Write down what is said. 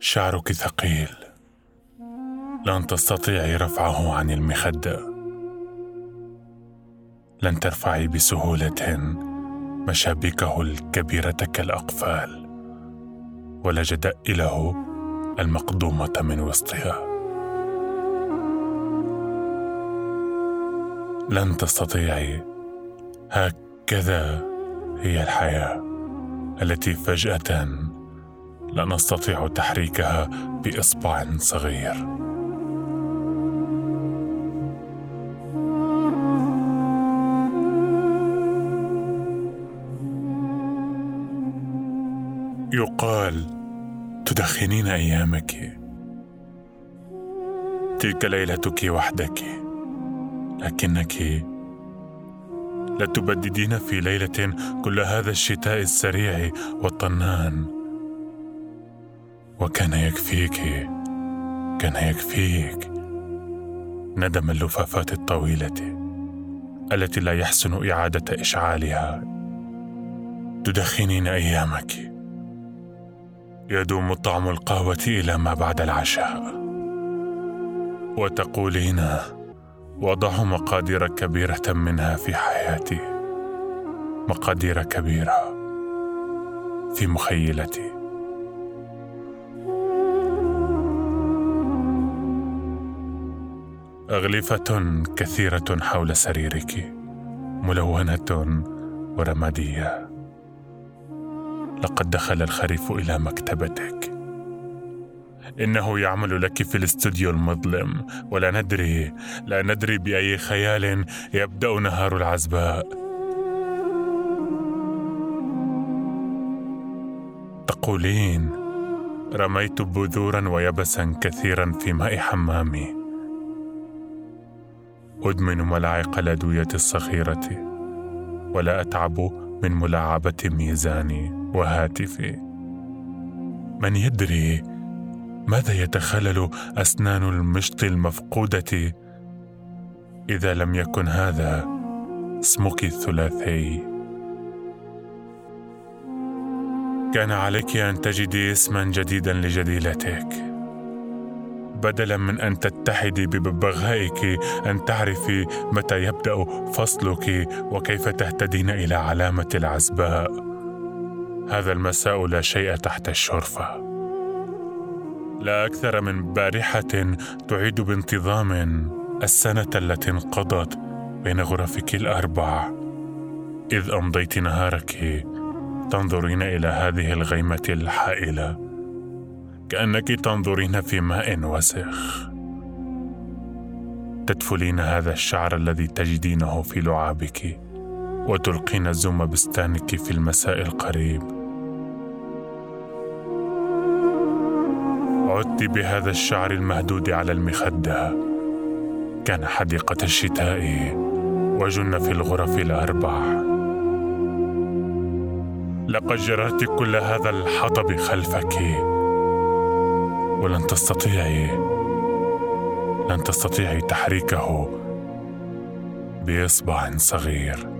شعرك ثقيل. لن تستطيعي رفعه عن المخده لن ترفعي بسهولة مشابكه الكبيرة كالأقفال. ولا جدائله المقدومة من وسطها. لن تستطيعي. هكذا هي الحياة التي فجأة لا نستطيع تحريكها بإصبع صغير. يقال تدخنين أيامك. تلك ليلتك وحدك. لكنك لا تبددين في ليلة كل هذا الشتاء السريع والطنان. وكان يكفيك كان يكفيك. ندم اللفافات الطويلة التي لا يحسن إعادة إشعالها. تدخنين أيامك. يدوم طعم القهوة إلى ما بعد العشاء. وتقولين وضع مقادير كبيرة منها في حياتي. مقادير كبيرة. في مخيلتي. أغلفة كثيرة حول سريرك ملونة ورمادية. لقد دخل الخريف إلى مكتبتك. إنه يعمل لك في الاستوديو المظلم. ولا ندري لا ندري بأي خيال يبدأ نهار العزباء. تقولين رميت بذورا ويبسا كثيرا في ماء حمامي. أدمن ملاعق الأدوية الصخيرة ولا أتعب من ملاعبة ميزاني وهاتفي. من يدري ماذا يتخلل أسنان المشط المفقودة إذا لم يكن هذا اسمك الثلاثي. كان عليك أن تجدي اسما جديدا لجديلتك بدلا من أن تتحدي بببغائك أن تعرفي متى يبدأ فصلك وكيف تهتدين إلى علامة العزباء. هذا المساء لا شيء تحت الشرفة. لا أكثر من بارحة تعيد بانتظام السنة التي انقضت بين غرفك الأربع. إذ أمضيت نهارك تنظرين إلى هذه الغيمة الحائلة. كأنك تنظرين في ماء وسخ. تدفلين هذا الشعر الذي تجدينه في لعابك وتلقين زوم بستانك في المساء القريب. عدت بهذا الشعر المهدود على المخدة. كان حديقة الشتاء وجن في الغرف الأربع. لقد جررت كل هذا الحطب خلفك. ولن تستطيعي لن تستطيعي تحريكه بإصبع صغير.